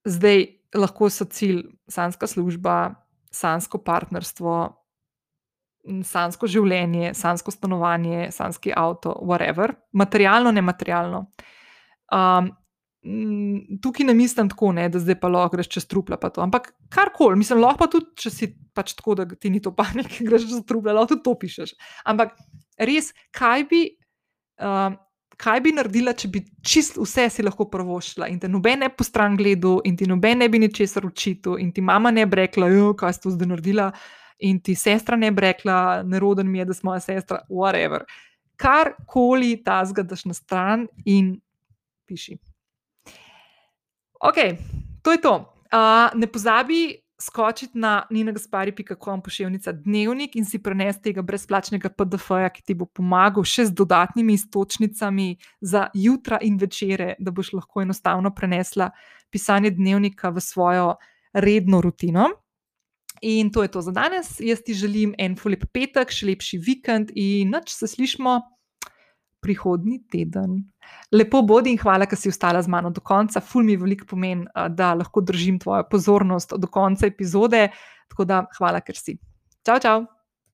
S1: Zdaj, lahko so cilj sanska služba, sansko partnerstvo, sansko življenje, sansko stanovanje, sanski avto, whatever, materialno, nematerialno. Um, tukaj ne mislim tako, ne, da zdaj pa lahko greš čez trupla. Ampak karkoli, mislim, lahko pa tudi, če si pač tako, da ti ni to panik, greš čez trupla, lahko tudi to pišeš. Ampak res, kaj bi uh, kaj bi naredila, če bi čist vse si lahko prvošila in te noben ne po stran gledal, in ti noben ne bi ničesar učil, in ti mama ne bi rekla, kaj si to zdaj naredila, in ti sestra ne bi rekla, neroden mi je, da smo moja sestra, whatever. Karkoli ta zgadaš na stran in piši. Ok, to je to. Uh, ne pozabi skočiti na ninagaspari.com pošiljnica dnevnik in si prenesti tega brezplačnega PDF-ja, ki ti bo pomagal še z dodatnimi istočnicami za jutra in večere, da boš lahko enostavno prenesla pisanje dnevnika v svojo redno rutino. In to je to za danes. Jaz ti želim en fulip petek, še lepši vikend in noč se slišmo prihodnji teden. Lepo bodi in hvala, ker si ostala z mano do konca. Ful mi veliko pomeni, da lahko držim tvojo pozornost do konca epizode. Tako da hvala, ker si. Čau, čau!